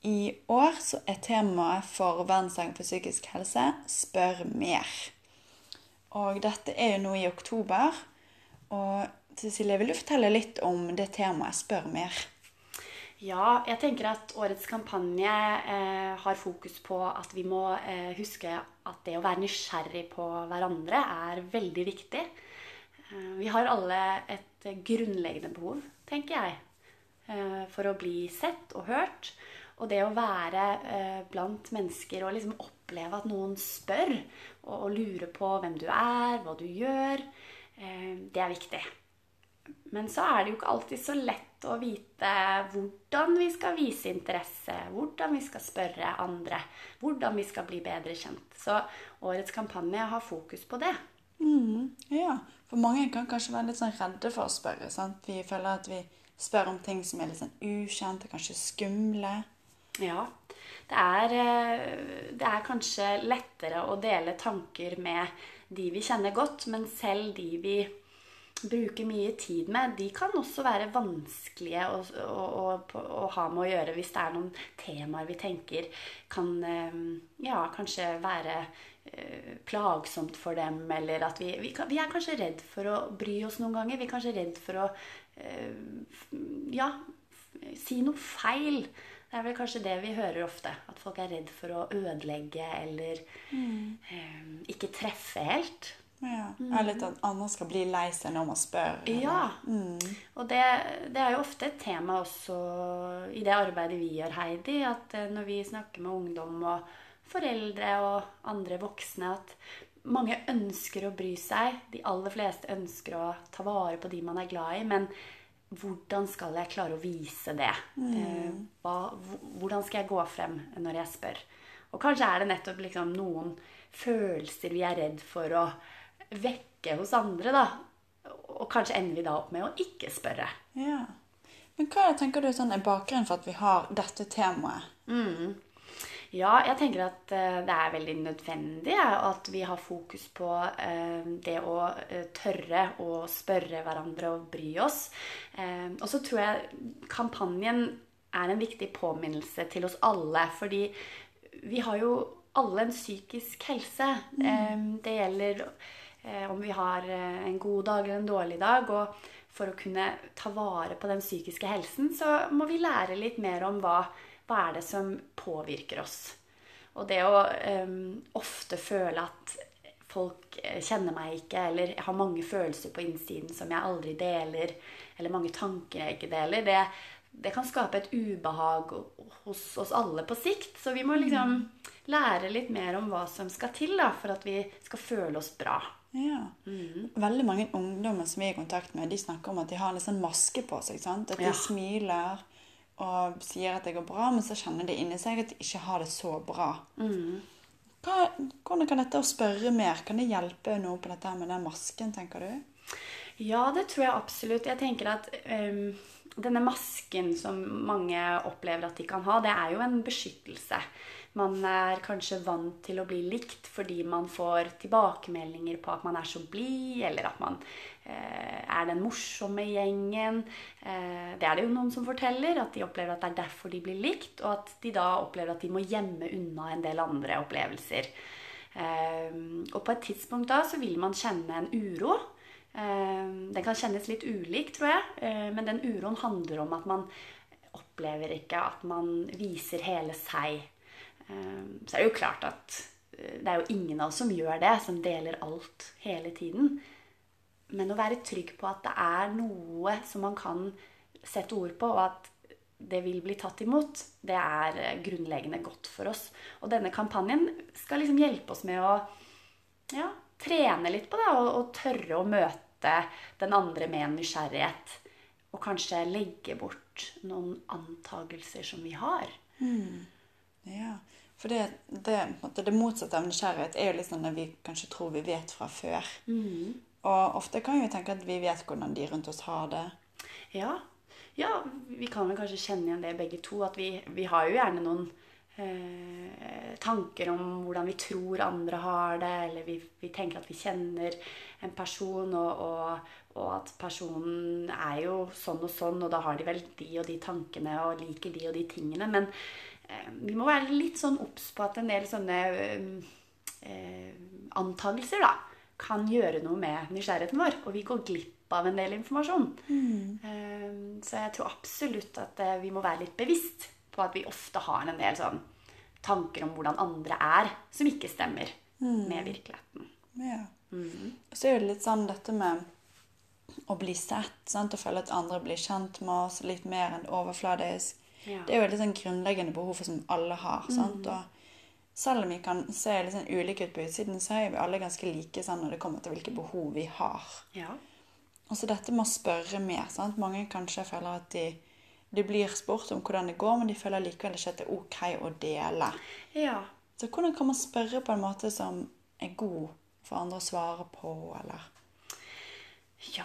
I år så er temaet for Verdensdagen for psykisk helse 'spør mer'. Og dette er jo nå i oktober. Og Cecilie, vil du fortelle litt om det temaet 'spør mer'? Ja, jeg tenker at årets kampanje eh, har fokus på at vi må eh, huske at det å være nysgjerrig på hverandre er veldig viktig. Eh, vi har alle et grunnleggende behov, tenker jeg, eh, for å bli sett og hørt. Og det å være eh, blant mennesker og liksom oppleve at noen spør og, og lurer på hvem du er, hva du gjør, eh, det er viktig. Men så er det jo ikke alltid så lett å vite hvordan vi skal vise interesse, hvordan vi skal spørre andre, hvordan vi skal bli bedre kjent. Så årets kampanje har fokus på det. Mm, ja, for mange kan kanskje være litt sånn redde for å spørre. sant? Vi føler at vi spør om ting som er litt sånn ukjente, kanskje skumle. Ja. Det er, eh, det er kanskje lettere å dele tanker med de vi kjenner godt, men selv de vi bruker mye tid med, de kan også være vanskelige å, å, å, å ha med å gjøre hvis det er noen temaer vi tenker kan eh, ja, kanskje være eh, plagsomt for dem, eller at vi, vi, vi, er kanskje redd for å bry oss noen ganger. Vi er kanskje redd for å ja, si noe feil. Det er vel kanskje det vi hører ofte. At folk er redd for å ødelegge eller mm. um, ikke treffe helt. Ja. Mm. Eller at andre skal bli lei seg når man spør. Ja. Mm. Og det, det, er jo ofte et tema også i det arbeidet vi gjør, Heidi. At eh, når vi snakker med ungdom og foreldre og andre voksne, at mange ønsker å bry seg. De aller fleste ønsker å ta vare på de man er glad i. men hvordan skal jeg klare å vise det? Mm. Eh, hva, hvordan skal jeg gå frem når jeg spør? Og kanskje er det nettopp liksom noen følelser vi er redd for å vekke hos andre. da. Og kanskje ender vi da opp med å ikke spørre. Ja. Men hva tenker du sånn, er bakgrunnen for at vi har dette temaet? Mm. Ja, jeg tenker at uh, det er veldig nødvendig at vi har fokus på uh, det å uh, tørre å spørre hverandre og bry oss. og så tror jeg kampanjen er en viktig påminnelse til oss alle. Fordi vi har jo alle en psykisk helse. Mm. det gjelder om vi har en god dag eller en dårlig dag. og for å kunne ta vare på den psykiske helsen, så må vi lære litt mer om hva hva er det som påvirker oss? Og det å um, ofte føle at folk eh, kjenner meg ikke, eller jeg har mange følelser på innsiden som jeg aldri deler, eller mange tanker jeg ikke deler, det, det kan skape et ubehag hos oss alle på sikt. Så vi må liksom mm. lære litt mer om hva som skal til da, for at vi skal føle oss bra. Ja. Mm. Veldig mange ungdommer som vi er i kontakt med, de snakker om at de har en sånn maske på seg. Sant? At de ja. smiler og sier at det går bra, men så kjenner de inni seg at de ikke har det så bra. Mm. Hva, hvordan kan dette å spørre mer kan det hjelpe noe på dette med den masken, tenker du? Ja, det tror jeg absolutt. Jeg tenker at um, denne masken som mange opplever at de kan ha, det er jo en beskyttelse. Man er kanskje vant til å bli likt fordi man får tilbakemeldinger på at man er så blid, eller at man eh, er den morsomme gjengen. Eh, det er det jo noen som forteller, at de opplever at det er derfor de blir likt, og at de da opplever at de må gjemme unna en del andre opplevelser. Eh, og på et tidspunkt da så vil man kjenne en uro. Eh, den kan kjennes litt ulik, tror jeg, eh, men den uroen handler om at man opplever ikke at man viser hele seg. Ehm, så er det jo klart at eh, det er jo ingen av oss som gjør det, som deler alt hele tiden. Men å være trygg på at det er noe som man kan sette ord på, og at det vil bli tatt imot, det er eh, grunnleggende godt for oss. Og denne kampanjen skal liksom hjelpe oss med å ja, trene litt på det, og, og tørre å møte den andre med en nysgjerrighet. Og kanskje legge bort noen antagelser som vi har. Ja, for det, det, måte, det motsatte av nysgjerrighet er jo litt sånn det vi kanskje tror vi vet fra før. Og ofte kan vi jo tenke at vi vet hvordan de rundt oss har det. Ja. ja, vi kan vel kanskje kjenne igjen det begge to. At vi, vi har jo gjerne noen eh, tanker om hvordan vi tror andre har det. Eller vi, vi tenker at vi kjenner en person, og, og, og at personen er jo sånn og sånn, og da har de vel de og de tankene og liker de og de tingene. Men vi må være litt sånn obs på at en del sånne eh, eh, antagelser da, kan gjøre noe med nysgjerrigheten vår, og vi går glipp av en del informasjon. Eh, så jeg tror absolutt at eh, vi må være litt bevisst på at vi ofte har en del sånn tanker om hvordan andre er, som ikke stemmer med virkeligheten. Ja. Og så er det litt sånn dette med å bli sett, sant? og føle at andre blir kjent med oss litt mer enn overfladisk. Ja. Det er jo et litt sånn grunnleggende behov som alle har. sant? Og selv om vi kan se litt sånn ulike ut på utsiden, så er vi alle ganske like sånn når det kommer til hvilke behov vi har. Ja. Og så dette med å spørre mer. sant? Mange kanskje føler at de, de blir spurt om hvordan det går, men de føler likevel ikke at det er ok å dele. ja. Så hvordan kan man spørre på en måte som er god for andre å svare på, eller Ja,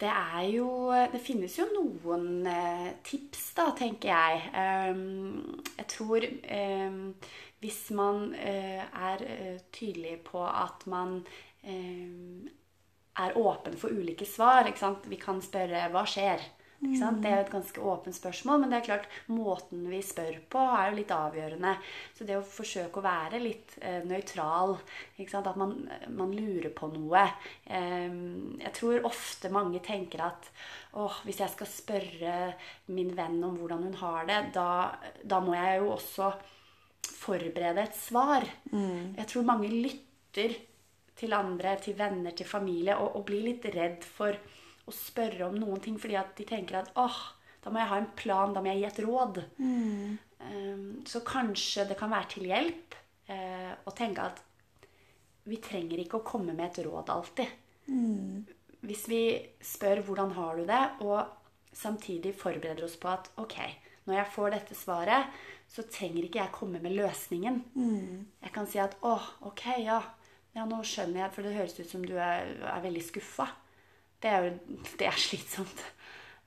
det er jo Det finnes jo noen eh, tips, da, tenker jeg. Ehm, jeg tror ehm, hvis man eh, er eh, tydelig på at man ehm, er åpen for ulike svar? Vi kan spørre 'hva skjer?' Det er jo et ganske åpent spørsmål, men det er klart måten vi spør på, er jo litt avgjørende. Så det å forsøke å være litt eh, nøytral, at man, man lurer på noe. Eh, Jeg tror ofte mange tenker at åh, hvis jeg skal spørre min venn om hvordan hun har det, da, da må jeg jo også forberede et svar. Jeg tror mange lytter til andre, til venner, til familie, og, og blir litt redd for å spørre om noen ting fordi at de tenker at åh, da må jeg ha en plan, da må jeg gi et råd. Um, så kanskje det kan være til hjelp eh, å tenke at vi trenger ikke å komme med et råd alltid. Hvis vi spør 'hvordan har du det', og samtidig forbereder oss på at ok, når jeg får dette svaret, så trenger ikke jeg komme med løsningen. Jeg kan si at 'å, ok, ja, ja, nå skjønner jeg', for det høres ut som du er, er veldig skuffa. Det er jo det er slitsomt.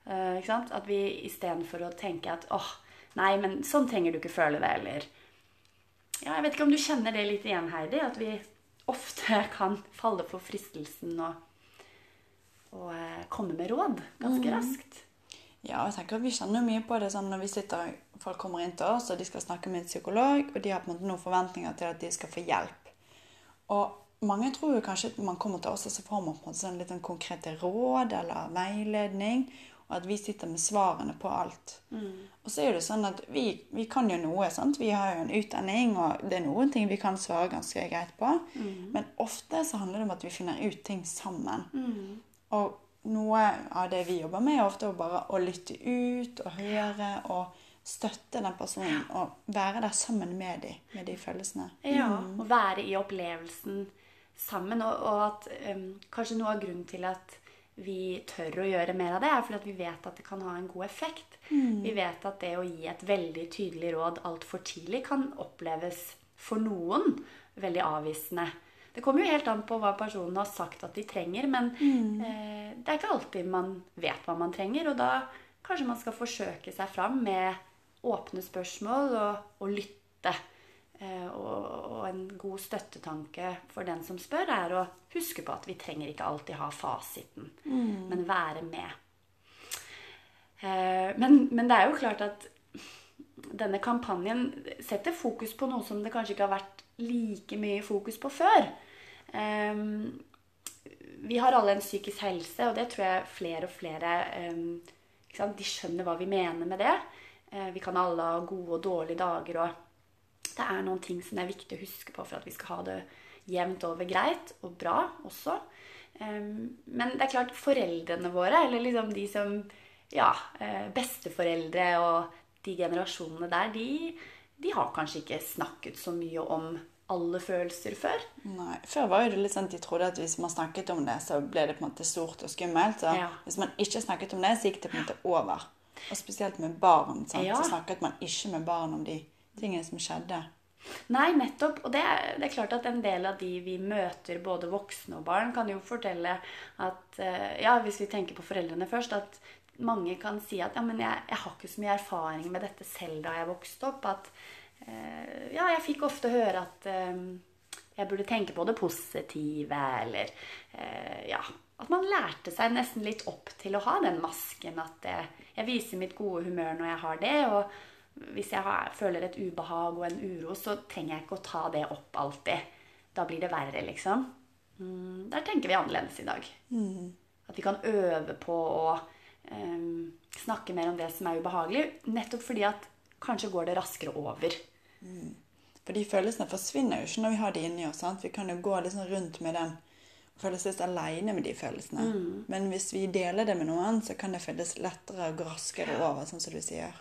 Uh, ikke sant? At vi istedenfor å tenke at åh, nei, men sånn trenger du ikke føle det, eller Ja, jeg vet ikke om du kjenner det litt igjen, Heidi, at vi ofte kan falle for fristelsen og, og uh, komme med råd ganske raskt. Ja, jeg tenker at vi kjenner mye på det sånn når vi sitter, folk kommer inn til oss, og de skal snakke med en psykolog, og de har på en måte noen forventninger til at de skal få hjelp. Og mange tror jo kanskje at man kommer til oss, og så får man på en sånn litt konkrete råd eller veiledning, og at vi sitter med svarene på alt. Og så er det sånn at vi, vi kan jo noe, sant? Vi har jo en utdanning, og det er noen ting vi kan svare ganske greit på. Men ofte så handler det om at vi finner ut ting sammen. Og noe av det vi jobber med, er ofte bare å lytte ut og høre og støtte den personen og være der sammen med dem, med de følelsene. Ja, og være i opplevelsen sammen. Og, og at um, kanskje noe av grunnen til at vi tør å gjøre mer av det, er fordi at vi vet at det kan ha en god effekt. Vi vet at det å gi et veldig tydelig råd altfor tidlig kan oppleves for noen veldig avvisende. Det kommer jo helt an på hva personen har sagt at de trenger, men eh, det er ikke alltid man vet hva man trenger. Og da kanskje man skal forsøke seg fram med åpne spørsmål og, og lytte. Eh, og, en god støttetanke for den som spør, er å huske på at vi trenger ikke alltid ha fasiten, men være med. Eh, men, men det er jo klart at denne kampanjen setter fokus på noe som det kanskje ikke har vært like mye fokus på før. Ehm, vi har alle en psykisk helse, og det tror jeg flere og flere ehm? De skjønner hva vi mener med det. Eh, vi kan alle ha gode og dårlige dager, og det er noen ting som det er viktig å huske på for at vi skal ha det jevnt over greit og bra også. Ehm, men det er klart, foreldrene våre, eller liksom de som Ja, eh, besteforeldre og de generasjonene der, de, de har kanskje ikke snakket så mye om alle følelser før. Nei, Før var jo det litt sånn at de trodde at hvis man snakket om det, så ble det på en måte stort og skummelt. Så Ja. hvis man ikke snakket om det, så gikk det på en måte over. Og spesielt med barn. Sant? Ja. Så snakket man ikke med barn om de tingene som skjedde. Nei, nettopp. Og det er, det er klart at en del av de vi møter, både voksne og barn, kan jo fortelle at eh, Ja, hvis vi tenker på foreldrene først, at mange kan si at ja, men jeg, jeg har ikke så mye erfaring med dette selv da jeg vokste opp. At eh, ja, jeg fikk ofte høre at eh, jeg burde tenke på det positive, eller ja At man lærte seg nesten litt opp til å ha den masken. At jeg viser mitt gode humør når jeg har det. og hvis jeg har, føler et ubehag og en uro, så trenger jeg ikke å ta det opp alltid. Da blir det verre, liksom. Mm, der tenker vi annerledes i dag. At vi kan øve på å um, snakke mer om det som er ubehagelig. Nettopp fordi at kanskje går det raskere over. For de følelsene forsvinner jo ikke når vi har de inni oss. sant? Vi kan jo gå liksom rundt med den og føle oss aleine med de følelsene. Men hvis vi deler det med noen, så kan det føles lettere og raskere over, sånn som du sier.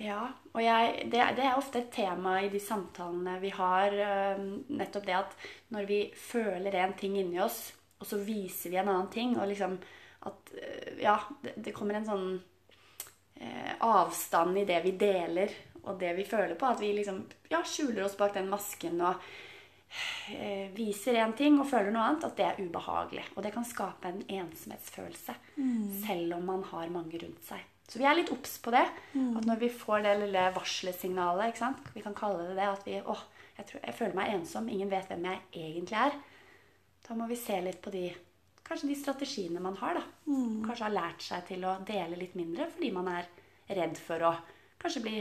Ja, og jeg, det, det er ofte et tema i de samtalene vi har. nettopp det at når vi føler en ting inni oss, og så viser vi en annen ting, og liksom at eh, Ja, det, det kommer en sånn eh, avstand i det vi deler, og det vi føler på. At vi liksom ja, skjuler oss bak den masken og viser én ting og føler noe annet, at det er ubehagelig. Og det kan skape en ensomhetsfølelse, selv om man har mange rundt seg. Så vi er litt obs på det. At når vi får det lille varselsignalet, ikke sant? vi kan kalle det det, at vi åh, jeg, tror, jeg føler meg ensom, ingen vet hvem jeg egentlig er. Da må vi se litt på de kanskje de strategiene man har. da. Kanskje har lært seg til å dele litt mindre fordi man er redd for å kanskje bli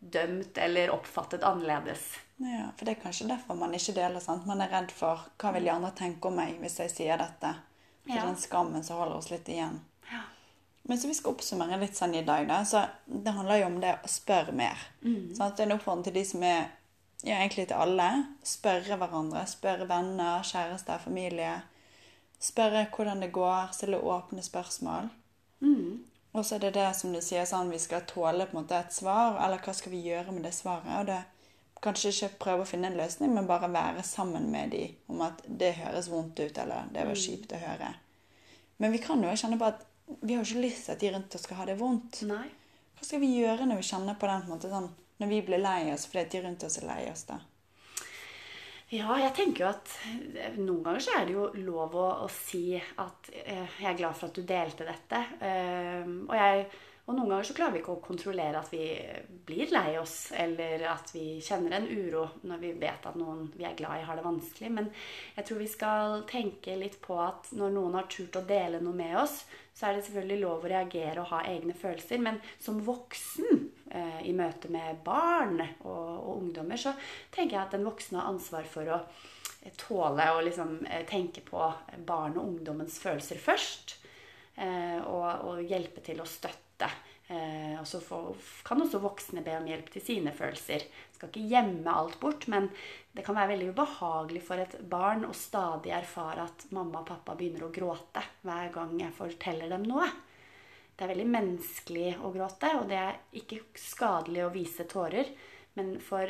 dømt eller oppfattet annerledes. Ja, For det er kanskje derfor man ikke deler. sant? Man er redd for hva vil de andre tenke om meg hvis jeg sier dette. For Ja. den skammen som holder oss litt igjen. Ja. Men så vi skal oppsummere litt sånn i dag, da. Så det handler jo om det å spørre mer. Sånn at det er en oppfordring til de som er ja, egentlig til alle. Spørre hverandre. Spørre venner, kjærester, familie. Spørre hvordan det går. Stille åpne spørsmål. Og så er det det som du sier, sånn vi skal tåle på en måte et svar, eller hva skal vi gjøre med det svaret? Og det Kanskje ikke prøve å finne en løsning, men bare være sammen med de om at det høres vondt ut, eller det var kjipt å høre. Men vi kan jo kjenne på at vi har jo ikke lyst til at de rundt oss skal ha det vondt. Nei. Hva skal vi gjøre når vi kjenner på den på måte sånn, når vi blir lei oss fordi de rundt oss er lei oss, da? Ja, jeg tenker jo at eh, noen ganger så er det jo lov å, å si at eh, jeg er glad for at du delte dette. Eh, og, jeg, og noen ganger så klarer vi ikke å kontrollere at vi blir lei oss, eller at vi kjenner en uro når vi vet at noen vi er glad i, har det vanskelig. Men jeg tror vi skal tenke litt på at når noen har turt å dele noe med oss, så er det selvfølgelig lov å reagere og ha egne følelser. Men som voksen eh, i møte med barn og, og ungdommer, så tenker jeg at den voksne har ansvar for å eh, tåle å liksom, eh, tenke på barn og ungdommens følelser først. Eh, og, og hjelpe til å støtte. Eh, og så kan også voksne be om hjelp til sine følelser. Skal ikke gjemme alt bort, men det kan være veldig ubehagelig for et barn å stadig erfare at mamma og pappa begynner å gråte hver gang jeg forteller dem noe. Det er veldig menneskelig å gråte, og det er ikke skadelig å vise tårer. Men for,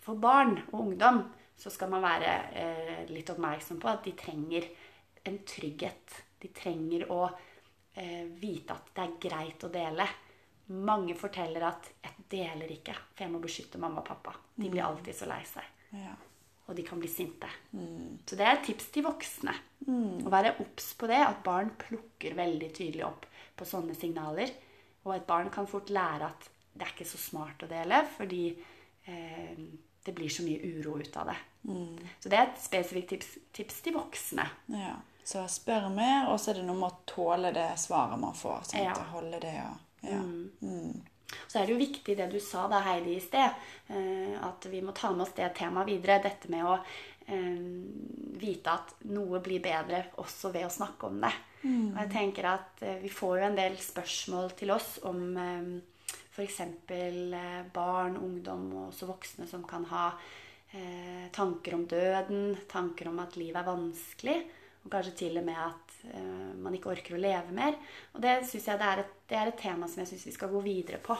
for barn og ungdom så skal man være eh, litt oppmerksom på at de trenger en trygghet. De trenger å eh, vite at det er greit å dele. Mange forteller at 'jeg deler ikke, for jeg må beskytte mamma og pappa'. De blir alltid så lei seg. Ja. Og de kan bli sinte. Så det er et tips til voksne. Å være obs på det, at barn plukker veldig tydelig opp på sånne signaler. Og et barn kan fort lære at det er ikke så smart å dele, fordi eh, det blir så mye uro ut av det. Så det er et spesifikt tips, tips til voksne. ja. Så spør mer, og så er det noe med å tåle det svaret man får. Sånn Ja. holde det og ja. Mm. Så er det jo viktig det du sa da, Heidi, i sted. eh, At vi må ta med oss det temaet videre. Dette med å vite at noe blir bedre også ved å snakke om det. Og jeg tenker at eh, vi får jo en del spørsmål til oss om eh, f.eks. Eh, barn, ungdom og også voksne som kan ha eh, tanker om døden, tanker om at livet er vanskelig. Og kanskje til og med at eh, man ikke orker å leve mer. Og det synes jeg det er, et, det er et tema som jeg syns vi skal gå videre på.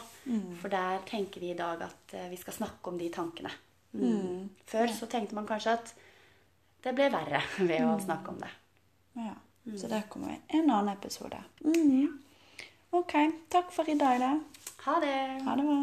For der tenker vi i dag at eh, vi skal snakke om de tankene. Mm. Før så tenkte man kanskje at det ble verre ved å snakke om det. Ja. Så der kommer. En annen episode. Mm. Ok. Takk for i dag, da. Ha det! Ha det bra.